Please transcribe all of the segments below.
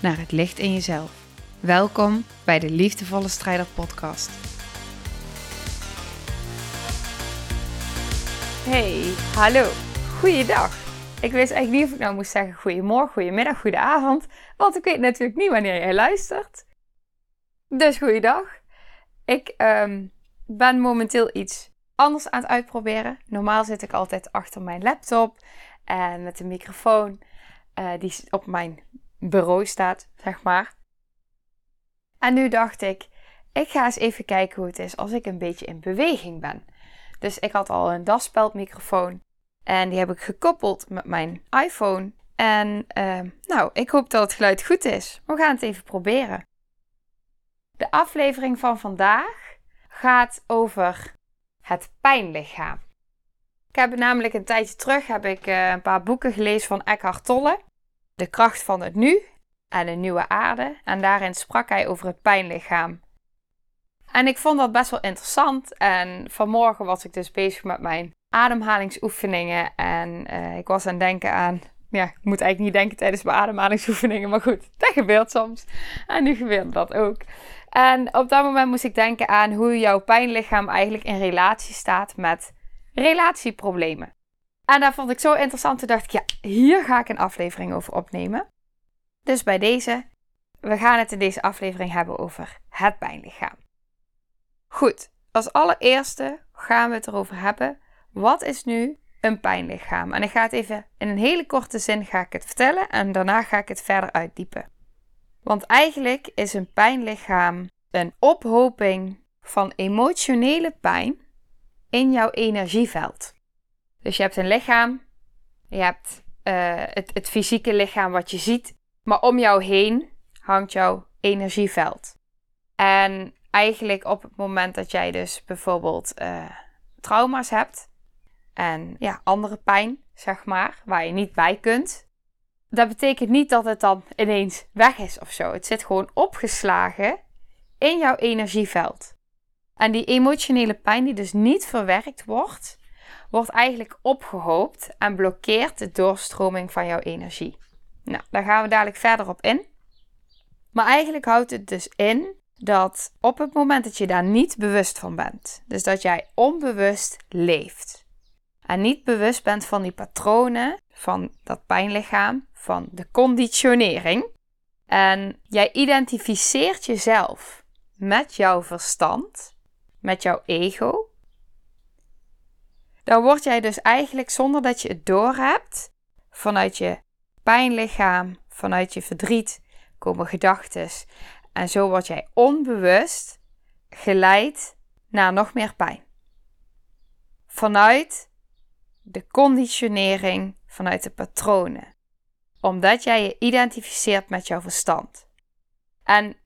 naar het licht in jezelf. Welkom bij de Liefdevolle Strijder Podcast. Hey, hallo, goeiedag. Ik wist eigenlijk niet of ik nou moest zeggen goedemorgen, goedemiddag, goedenavond, want ik weet natuurlijk niet wanneer jij luistert. Dus goeiedag. Ik um, ben momenteel iets anders aan het uitproberen. Normaal zit ik altijd achter mijn laptop en met de microfoon uh, die op mijn bureau staat, zeg maar. En nu dacht ik, ik ga eens even kijken hoe het is als ik een beetje in beweging ben. Dus ik had al een daspeldmicrofoon en die heb ik gekoppeld met mijn iPhone. En uh, nou, ik hoop dat het geluid goed is. We gaan het even proberen. De aflevering van vandaag gaat over het pijnlichaam. Ik heb namelijk een tijdje terug heb ik, uh, een paar boeken gelezen van Eckhart Tolle. De kracht van het nu en een nieuwe aarde. En daarin sprak hij over het pijnlichaam. En ik vond dat best wel interessant. En vanmorgen was ik dus bezig met mijn ademhalingsoefeningen. En uh, ik was aan het denken aan. Ja, ik moet eigenlijk niet denken tijdens mijn ademhalingsoefeningen. Maar goed, dat gebeurt soms. En nu gebeurt dat ook. En op dat moment moest ik denken aan hoe jouw pijnlichaam eigenlijk in relatie staat met relatieproblemen. En dat vond ik zo interessant. Toen dacht ik, ja, hier ga ik een aflevering over opnemen. Dus bij deze, we gaan het in deze aflevering hebben over het pijnlichaam. Goed, als allereerste gaan we het erover hebben. Wat is nu een pijnlichaam? En ik ga het even in een hele korte zin ga ik het vertellen en daarna ga ik het verder uitdiepen. Want eigenlijk is een pijnlichaam een ophoping van emotionele pijn in jouw energieveld. Dus je hebt een lichaam, je hebt uh, het, het fysieke lichaam wat je ziet, maar om jou heen hangt jouw energieveld. En eigenlijk op het moment dat jij dus bijvoorbeeld uh, trauma's hebt en ja, andere pijn, zeg maar, waar je niet bij kunt, dat betekent niet dat het dan ineens weg is of zo. Het zit gewoon opgeslagen in jouw energieveld. En die emotionele pijn die dus niet verwerkt wordt, wordt eigenlijk opgehoopt en blokkeert de doorstroming van jouw energie. Nou, daar gaan we dadelijk verder op in. Maar eigenlijk houdt het dus in dat op het moment dat je daar niet bewust van bent, dus dat jij onbewust leeft en niet bewust bent van die patronen van dat pijnlichaam, van de conditionering, en jij identificeert jezelf met jouw verstand, met jouw ego, dan word jij dus eigenlijk zonder dat je het doorhebt, vanuit je pijnlichaam, vanuit je verdriet komen gedachten. En zo word jij onbewust geleid naar nog meer pijn. Vanuit de conditionering, vanuit de patronen. Omdat jij je identificeert met jouw verstand. En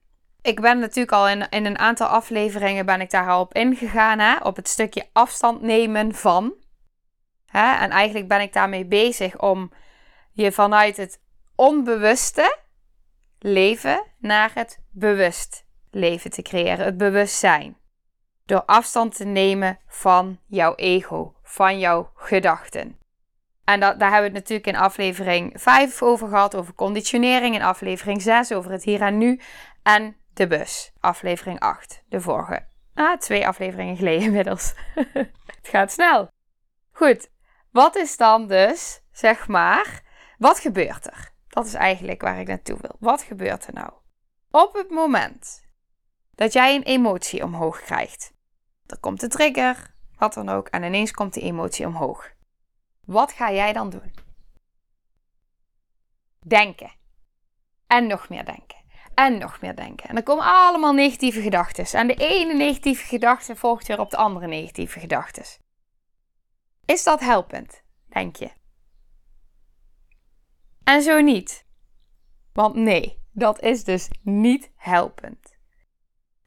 ik ben natuurlijk al in, in een aantal afleveringen ben ik daar al op ingegaan, hè, op het stukje afstand nemen van. Hè, en eigenlijk ben ik daarmee bezig om je vanuit het onbewuste leven naar het bewust leven te creëren, het bewustzijn. Door afstand te nemen van jouw ego, van jouw gedachten. En dat, daar hebben we het natuurlijk in aflevering 5 over gehad, over conditionering. In aflevering 6 over het hier en nu. En de bus, aflevering 8, de vorige. Ah, twee afleveringen geleden inmiddels. het gaat snel. Goed, wat is dan dus, zeg maar, wat gebeurt er? Dat is eigenlijk waar ik naartoe wil. Wat gebeurt er nou? Op het moment dat jij een emotie omhoog krijgt, er komt de trigger, wat dan ook, en ineens komt die emotie omhoog. Wat ga jij dan doen? Denken. En nog meer denken. En nog meer denken. En er komen allemaal negatieve gedachten. En de ene negatieve gedachte volgt weer op de andere negatieve gedachten. Is dat helpend, denk je? En zo niet. Want nee, Dat is dus niet helpend.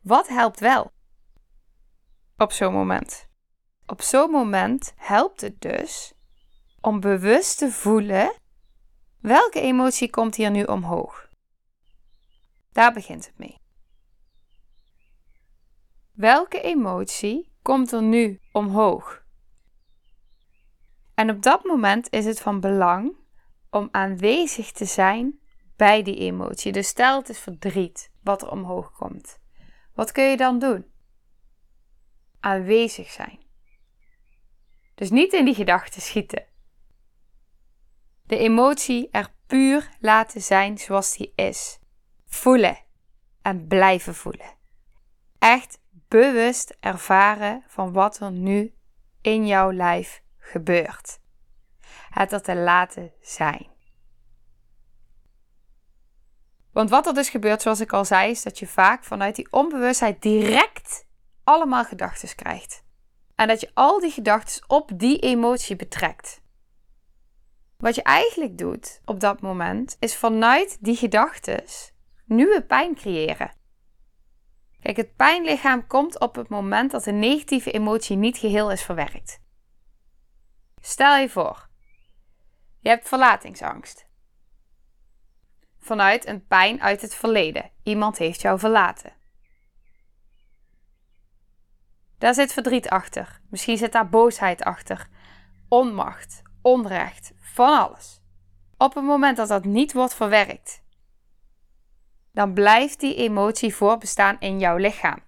Wat helpt wel? Op zo'n moment. Op zo'n moment helpt het dus om bewust te voelen welke emotie komt hier nu omhoog. Daar begint het mee. Welke emotie komt er nu omhoog? En op dat moment is het van belang om aanwezig te zijn bij die emotie. Dus stel het is verdriet wat er omhoog komt. Wat kun je dan doen? Aanwezig zijn. Dus niet in die gedachten schieten. De emotie er puur laten zijn zoals die is. Voelen en blijven voelen. Echt bewust ervaren van wat er nu in jouw lijf gebeurt. Het er te laten zijn. Want wat er dus gebeurt, zoals ik al zei, is dat je vaak vanuit die onbewustheid direct allemaal gedachten krijgt. En dat je al die gedachten op die emotie betrekt. Wat je eigenlijk doet op dat moment, is vanuit die gedachten nieuwe pijn creëren. Kijk, het pijnlichaam komt op het moment dat de negatieve emotie niet geheel is verwerkt. Stel je voor, je hebt verlatingsangst. Vanuit een pijn uit het verleden. Iemand heeft jou verlaten. Daar zit verdriet achter. Misschien zit daar boosheid achter. Onmacht, onrecht, van alles. Op het moment dat dat niet wordt verwerkt, dan blijft die emotie voorbestaan in jouw lichaam.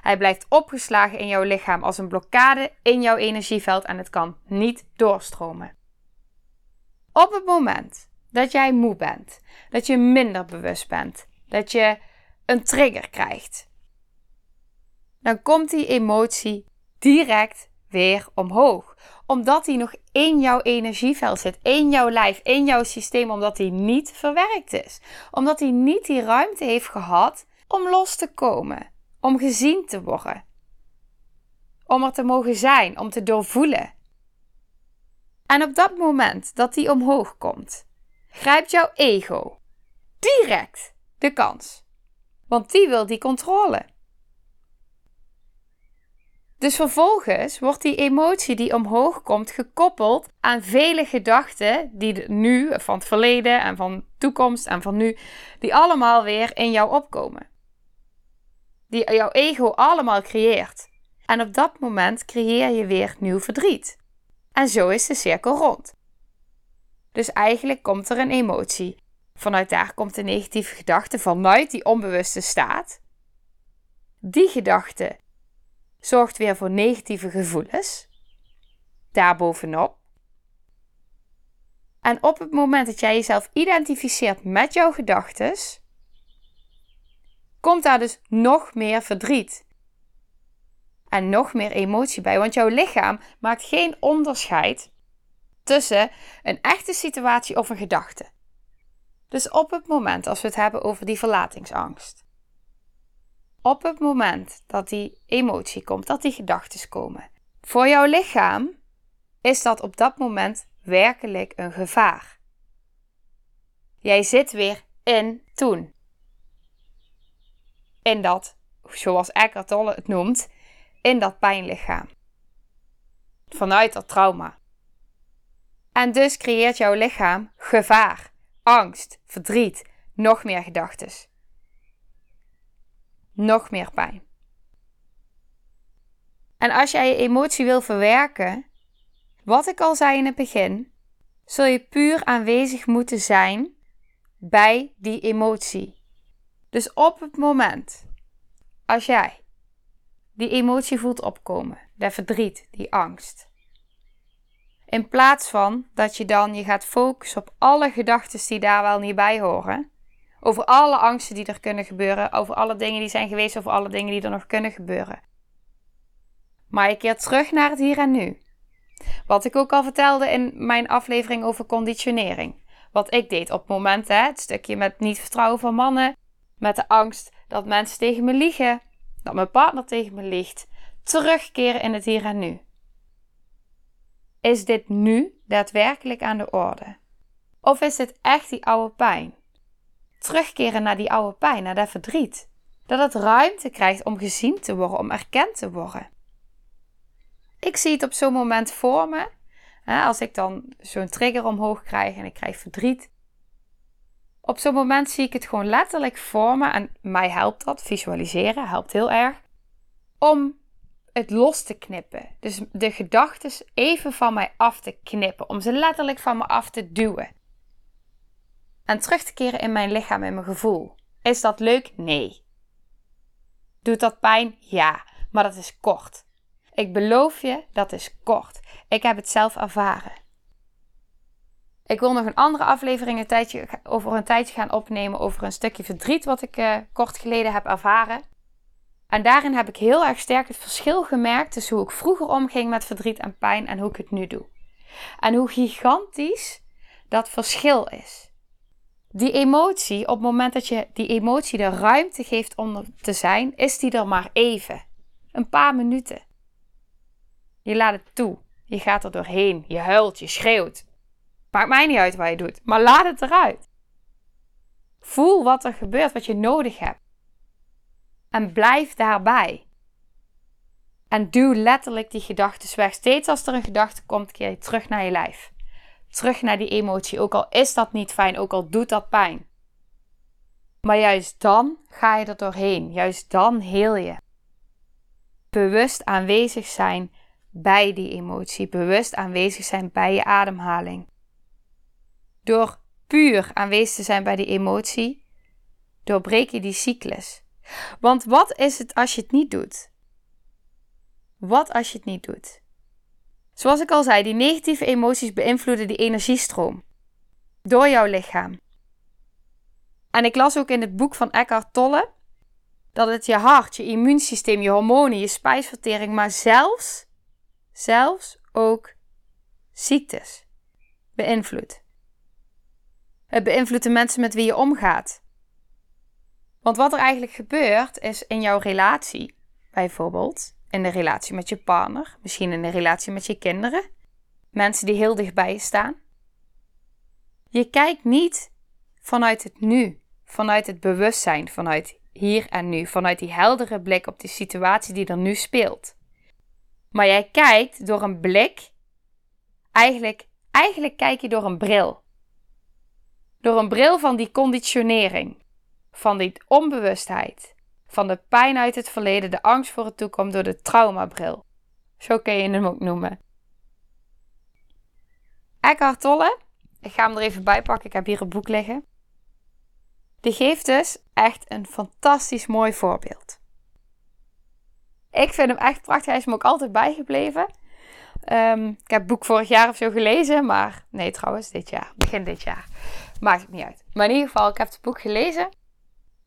Hij blijft opgeslagen in jouw lichaam als een blokkade in jouw energieveld en het kan niet doorstromen. Op het moment dat jij moe bent, dat je minder bewust bent, dat je een trigger krijgt, dan komt die emotie direct weer omhoog. Omdat die nog in jouw energieveld zit, in jouw lijf, in jouw systeem, omdat die niet verwerkt is. Omdat die niet die ruimte heeft gehad om los te komen, om gezien te worden. Om er te mogen zijn, om te doorvoelen. En op dat moment dat die omhoog komt, grijpt jouw ego direct de kans. Want die wil die controle. Dus vervolgens wordt die emotie die omhoog komt gekoppeld aan vele gedachten die nu, van het verleden en van toekomst en van nu, die allemaal weer in jou opkomen. Die jouw ego allemaal creëert. En op dat moment creëer je weer nieuw verdriet. En zo is de cirkel rond. Dus eigenlijk komt er een emotie. Vanuit daar komt de negatieve gedachte vanuit die onbewuste staat. Die gedachte zorgt weer voor negatieve gevoelens. Daarbovenop. En op het moment dat jij jezelf identificeert met jouw gedachten, komt daar dus nog meer verdriet. En nog meer emotie bij, want jouw lichaam maakt geen onderscheid tussen een echte situatie of een gedachte. Dus op het moment als we het hebben over die verlatingsangst, op het moment dat die emotie komt, dat die gedachten komen, voor jouw lichaam is dat op dat moment werkelijk een gevaar. Jij zit weer in toen. In dat, zoals Eckhart Tolle het noemt, in dat pijnlichaam. Vanuit dat trauma. En dus creëert jouw lichaam gevaar, angst, verdriet, nog meer gedachten nog meer pijn. En als jij je emotie wil verwerken, wat ik al zei in het begin, zul je puur aanwezig moeten zijn bij die emotie. Dus op het moment als jij die emotie voelt opkomen, dat verdriet, die angst. In plaats van dat je dan je gaat focussen op alle gedachten die daar wel niet bij horen, over alle angsten die er kunnen gebeuren. Over alle dingen die zijn geweest. Over alle dingen die er nog kunnen gebeuren. Maar je keert terug naar het hier en nu. Wat ik ook al vertelde in mijn aflevering over conditionering. Wat ik deed op het moment, hè, het stukje met niet vertrouwen van mannen. Met de angst dat mensen tegen me liegen. Dat mijn partner tegen me liegt. Terugkeren in het hier en nu. Is dit nu daadwerkelijk aan de orde? Of is dit echt die oude pijn? Terugkeren naar die oude pijn, naar dat verdriet. Dat het ruimte krijgt om gezien te worden, om erkend te worden. Ik zie het op zo'n moment voor me. Als ik dan zo'n trigger omhoog krijg en ik krijg verdriet. Op zo'n moment zie ik het gewoon letterlijk voor me. En mij helpt dat, visualiseren helpt heel erg. Om het los te knippen. Dus de gedachten even van mij af te knippen. Om ze letterlijk van me af te duwen. En terug te keren in mijn lichaam en mijn gevoel. Is dat leuk? Nee. Doet dat pijn? Ja. Maar dat is kort. Ik beloof je, dat is kort. Ik heb het zelf ervaren. Ik wil nog een andere aflevering een tijdje, over een tijdje gaan opnemen over een stukje verdriet wat ik uh, kort geleden heb ervaren. En daarin heb ik heel erg sterk het verschil gemerkt tussen hoe ik vroeger omging met verdriet en pijn en hoe ik het nu doe. En hoe gigantisch dat verschil is. Die emotie, op het moment dat je die emotie de ruimte geeft om te zijn, is die er maar even. Een paar minuten. Je laat het toe. Je gaat er doorheen. Je huilt, je schreeuwt. Maakt mij niet uit wat je doet, maar laat het eruit. Voel wat er gebeurt, wat je nodig hebt. En blijf daarbij. En duw letterlijk die gedachten weg. Steeds als er een gedachte komt, keer je terug naar je lijf. Terug naar die emotie. Ook al is dat niet fijn, ook al doet dat pijn. Maar juist dan ga je er doorheen. Juist dan heel je. Bewust aanwezig zijn bij die emotie. Bewust aanwezig zijn bij je ademhaling. Door puur aanwezig te zijn bij die emotie, doorbreek je die cyclus. Want wat is het als je het niet doet? Wat als je het niet doet? Zoals ik al zei, die negatieve emoties beïnvloeden die energiestroom door jouw lichaam. En ik las ook in het boek van Eckhart Tolle dat het je hart, je immuunsysteem, je hormonen, je spijsvertering, maar zelfs, zelfs ook ziektes beïnvloedt. Het beïnvloedt de mensen met wie je omgaat. Want wat er eigenlijk gebeurt is in jouw relatie, bijvoorbeeld in de relatie met je partner, misschien in de relatie met je kinderen, mensen die heel dichtbij je staan. Je kijkt niet vanuit het nu, vanuit het bewustzijn, vanuit hier en nu, vanuit die heldere blik op de situatie die er nu speelt. Maar jij kijkt door een blik, eigenlijk, eigenlijk kijk je door een bril. Door een bril van die conditionering, van die onbewustheid, van de pijn uit het verleden, de angst voor het toekomst door de traumabril. Zo kun je hem ook noemen. Eckhart Tolle, ik ga hem er even bij pakken, ik heb hier een boek liggen. Die geeft dus echt een fantastisch mooi voorbeeld. Ik vind hem echt prachtig, hij is me ook altijd bijgebleven. Um, ik heb het boek vorig jaar of zo gelezen, maar nee trouwens, dit jaar, begin dit jaar. Maakt het niet uit. Maar in ieder geval, ik heb het boek gelezen.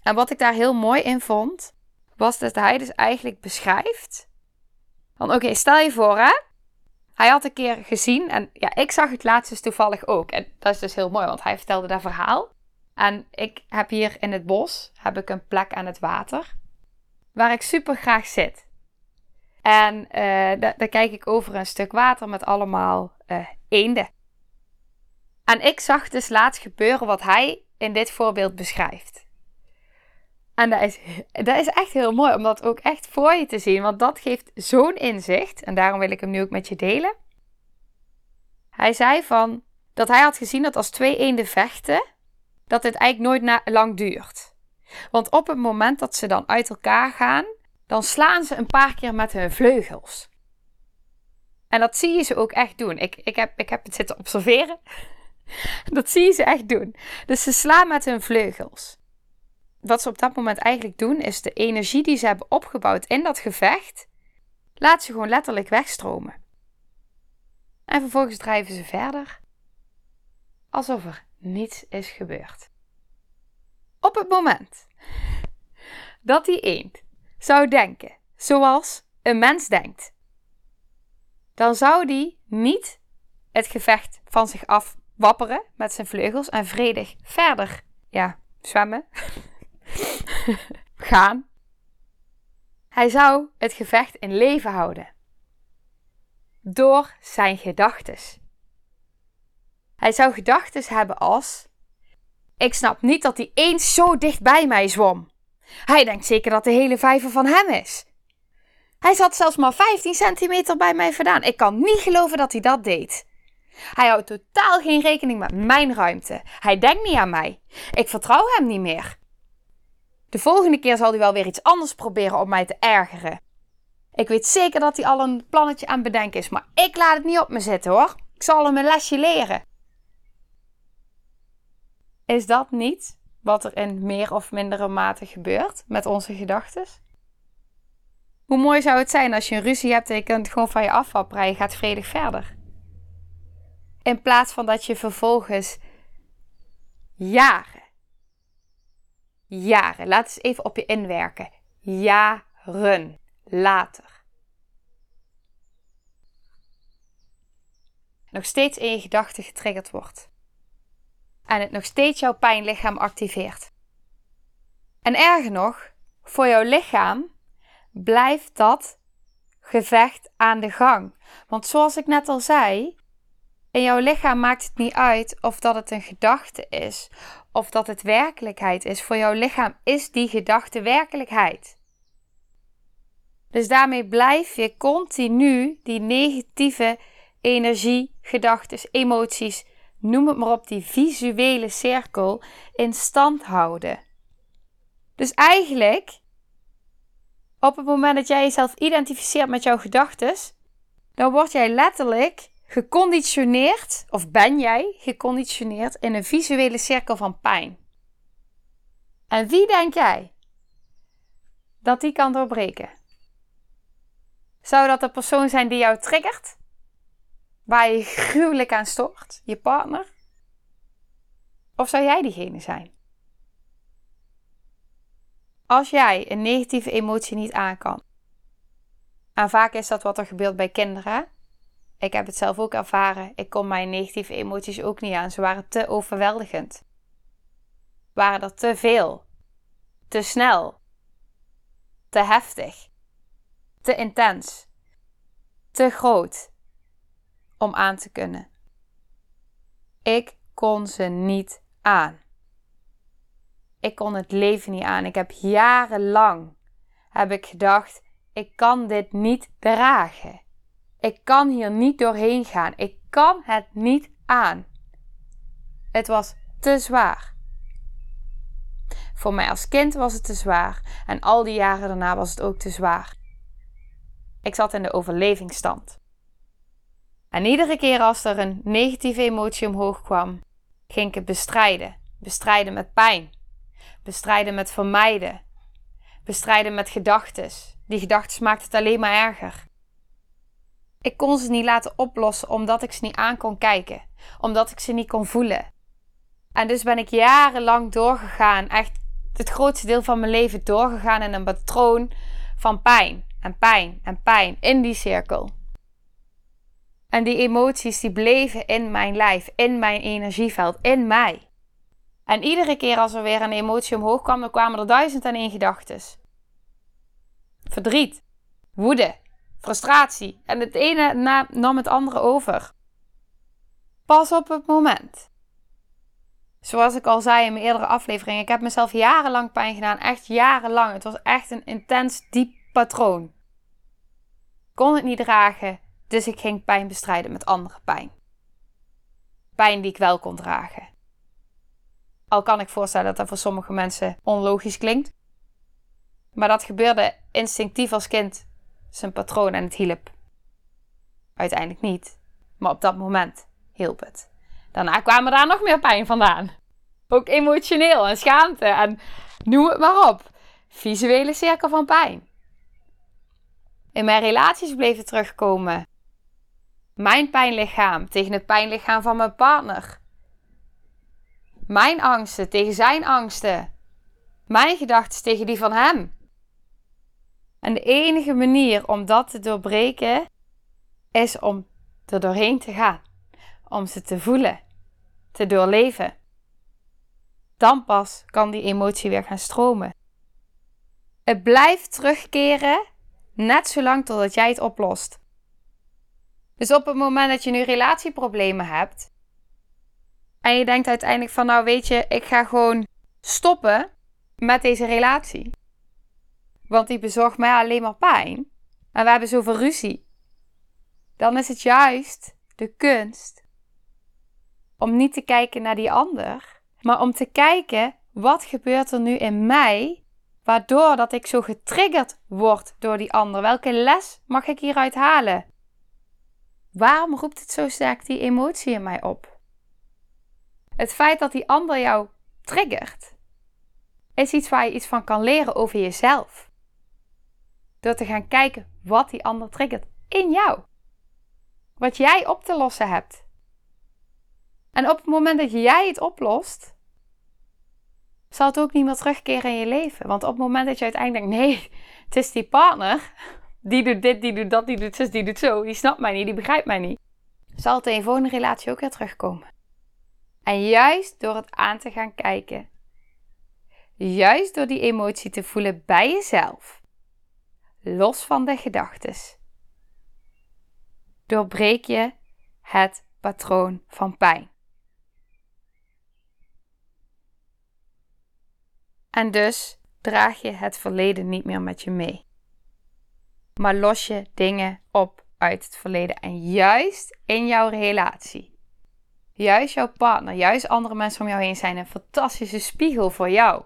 En wat ik daar heel mooi in vond, was dat hij dus eigenlijk beschrijft. Van oké, stel je voor hè. Hij had een keer gezien en ja, ik zag het laatst dus toevallig ook. En dat is dus heel mooi, want hij vertelde dat verhaal. En ik heb hier in het bos heb ik een plek aan het water waar ik super graag zit. En uh, daar kijk ik over een stuk water met allemaal uh, eenden. En ik zag dus laatst gebeuren wat hij in dit voorbeeld beschrijft. En dat is, dat is echt heel mooi om dat ook echt voor je te zien, want dat geeft zo'n inzicht. En daarom wil ik hem nu ook met je delen. Hij zei van dat hij had gezien dat als twee eenden vechten, dat het eigenlijk nooit lang duurt. Want op het moment dat ze dan uit elkaar gaan, dan slaan ze een paar keer met hun vleugels. En dat zie je ze ook echt doen. Ik, ik, heb, ik heb het zitten observeren. Dat zie je ze echt doen. Dus ze slaan met hun vleugels. Wat ze op dat moment eigenlijk doen, is de energie die ze hebben opgebouwd in dat gevecht, laat ze gewoon letterlijk wegstromen. En vervolgens drijven ze verder, alsof er niets is gebeurd. Op het moment dat die eend zou denken zoals een mens denkt, dan zou die niet het gevecht van zich af wapperen met zijn vleugels en vredig verder ja, zwemmen, gaan. Hij zou het gevecht in leven houden. Door zijn gedachtes. Hij zou gedachtes hebben als: Ik snap niet dat hij eens zo dicht bij mij zwom. Hij denkt zeker dat de hele vijver van hem is. Hij zat zelfs maar 15 centimeter bij mij vandaan. Ik kan niet geloven dat hij dat deed. Hij houdt totaal geen rekening met mijn ruimte. Hij denkt niet aan mij. Ik vertrouw hem niet meer. De volgende keer zal hij wel weer iets anders proberen om mij te ergeren. Ik weet zeker dat hij al een plannetje aan bedenken is, maar ik laat het niet op me zitten hoor. Ik zal hem een lesje leren. Is dat niet wat er in meer of mindere mate gebeurt met onze gedachten? Hoe mooi zou het zijn als je een ruzie hebt en je kunt gewoon van je afwapperen en je gaat vredig verder. In plaats van dat je vervolgens jaren, jaren, laat eens even op je inwerken, jaren later. Nog steeds in je gedachten getriggerd wordt. En het nog steeds jouw pijnlichaam activeert. En erger nog, voor jouw lichaam blijft dat gevecht aan de gang. Want zoals ik net al zei, in jouw lichaam maakt het niet uit of dat het een gedachte is of dat het werkelijkheid is. Voor jouw lichaam is die gedachte werkelijkheid. Dus daarmee blijf je continu die negatieve energie, gedachten, emoties, noem het maar op, die visuele cirkel in stand houden. Dus eigenlijk, op het moment dat jij jezelf identificeert met jouw gedachten, dan word jij letterlijk geconditioneerd, of ben jij geconditioneerd in een visuele cirkel van pijn. En wie denk jij dat die kan doorbreken? Zou dat de persoon zijn die jou triggert? Waar je gruwelijk aan stoort? Je partner? Of zou jij diegene zijn? Als jij een negatieve emotie niet aan kan, en vaak is dat wat er gebeurt bij kinderen, ik heb het zelf ook ervaren. Ik kon mijn negatieve emoties ook niet aan. Ze waren te overweldigend. Waren er te veel. Te snel. Te heftig. Te intens. Te groot. Om aan te kunnen. Ik kon ze niet aan. Ik kon het leven niet aan. Ik heb jarenlang heb ik gedacht, ik kan dit niet dragen. Ik kan hier niet doorheen gaan. Ik kan het niet aan. Het was te zwaar. Voor mij als kind was het te zwaar en al die jaren daarna was het ook te zwaar. Ik zat in de overlevingsstand. En iedere keer als er een negatieve emotie omhoog kwam, ging ik het bestrijden. Bestrijden met pijn. Bestrijden met vermijden. Bestrijden met gedachten. Die gedachten maakten het alleen maar erger. Ik kon ze niet laten oplossen omdat ik ze niet aan kon kijken, omdat ik ze niet kon voelen. En dus ben ik jarenlang doorgegaan, echt het grootste deel van mijn leven doorgegaan in een patroon van pijn en pijn en pijn in die cirkel. En die emoties die bleven in mijn lijf, in mijn energieveld, in mij. En iedere keer als er weer een emotie omhoog kwam, dan kwamen er duizend en één gedachten. Verdriet, woede, frustratie. En het ene nam het andere over. Pas op het moment. Zoals ik al zei in mijn eerdere aflevering, ik heb mezelf jarenlang pijn gedaan. Echt jarenlang. Het was echt een intens, diep patroon. Ik kon het niet dragen, dus ik ging pijn bestrijden met andere pijn. Pijn die ik wel kon dragen. Al kan ik voorstellen dat dat voor sommige mensen onlogisch klinkt. Maar dat gebeurde instinctief als kind zijn patroon en het hielp. Uiteindelijk niet, maar op dat moment hielp het. Daarna kwamen daar nog meer pijn vandaan. Ook emotioneel en schaamte en noem het maar op. Visuele cirkel van pijn. In mijn relaties bleef het terugkomen. Mijn pijnlichaam tegen het pijnlichaam van mijn partner. Mijn angsten tegen zijn angsten. Mijn gedachten tegen die van hem. En de enige manier om dat te doorbreken is om er doorheen te gaan. Om ze te voelen, te doorleven. Dan pas kan die emotie weer gaan stromen. Het blijft terugkeren, net zolang totdat jij het oplost. Dus op het moment dat je nu relatieproblemen hebt, En je denkt uiteindelijk van, nou weet je, ik ga gewoon stoppen met deze relatie. Want die bezorgt mij alleen maar pijn. En we hebben zoveel ruzie. Dan is het juist de kunst om niet te kijken naar die ander, maar om te kijken wat gebeurt er nu in mij waardoor dat ik zo getriggerd word door die ander. Welke les mag ik hieruit halen? Waarom roept het zo sterk die emotie in mij op? Het feit dat die ander jou triggert, is iets waar je iets van kan leren over jezelf. Door te gaan kijken wat die ander triggert in jou. Wat jij op te lossen hebt. En op het moment dat jij het oplost, zal het ook niet meer terugkeren in je leven. Want op het moment dat je uiteindelijk denkt, nee, het is die partner, die doet dit, die doet dat, die doet zus, die doet zo, die snapt mij niet, die begrijpt mij niet, zal het in je volgende relatie ook weer terugkomen. En juist door het aan te gaan kijken, juist door die emotie te voelen bij jezelf, los van de gedachtes, doorbreek je het patroon van pijn. En dus draag je het verleden niet meer met je mee. Maar los je dingen op uit het verleden. En juist in jouw relatie, juist jouw partner, juist andere mensen om jou heen zijn een fantastische spiegel voor jou.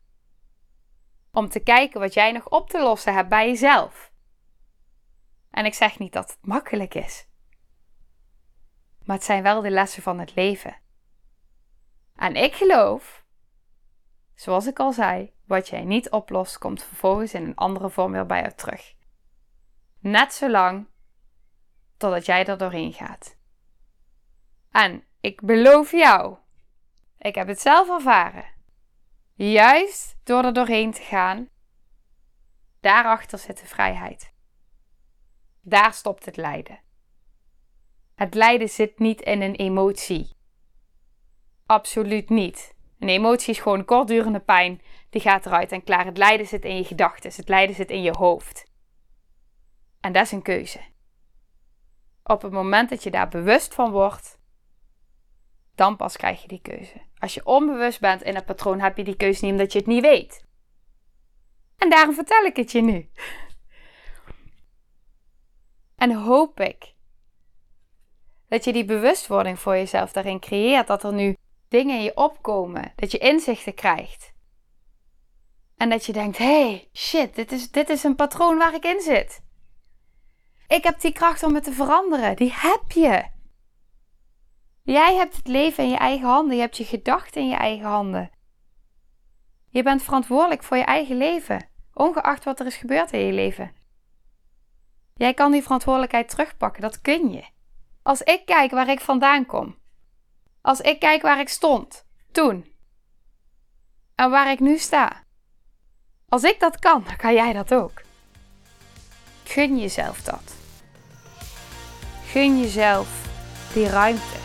Om te kijken wat jij nog op te lossen hebt bij jezelf. En ik zeg niet dat het makkelijk is. Maar het zijn wel de lessen van het leven. En ik geloof, zoals ik al zei, wat jij niet oplost, komt vervolgens in een andere vorm weer bij jou terug. Net zolang totdat jij er doorheen gaat. En ik beloof jou, ik heb het zelf ervaren. Juist door er doorheen te gaan, daarachter zit de vrijheid. Daar stopt het lijden. Het lijden zit niet in een emotie. Absoluut niet. Een emotie is gewoon kortdurende pijn die gaat eruit en klaar. Het lijden zit in je gedachten, het lijden zit in je hoofd. En dat is een keuze. Op het moment dat je daar bewust van wordt, dan pas krijg je die keuze. Als je onbewust bent in het patroon, heb je die keuze niet omdat je het niet weet. En daarom vertel ik het je nu. En hoop ik dat je die bewustwording voor jezelf daarin creëert, dat er nu dingen in je opkomen, dat je inzichten krijgt. En dat je denkt: hey, shit, dit is, dit is een patroon waar ik in zit. Ik heb die kracht om het te veranderen. Die heb je. Jij hebt het leven in je eigen handen. Je hebt je gedachten in je eigen handen. Je bent verantwoordelijk voor je eigen leven, ongeacht wat er is gebeurd in je leven. Jij kan die verantwoordelijkheid terugpakken, dat kun je. Als ik kijk waar ik vandaan kom, als ik kijk waar ik stond toen en waar ik nu sta, als ik dat kan, dan kan jij dat ook. Gun jezelf dat. Gun jezelf die ruimte.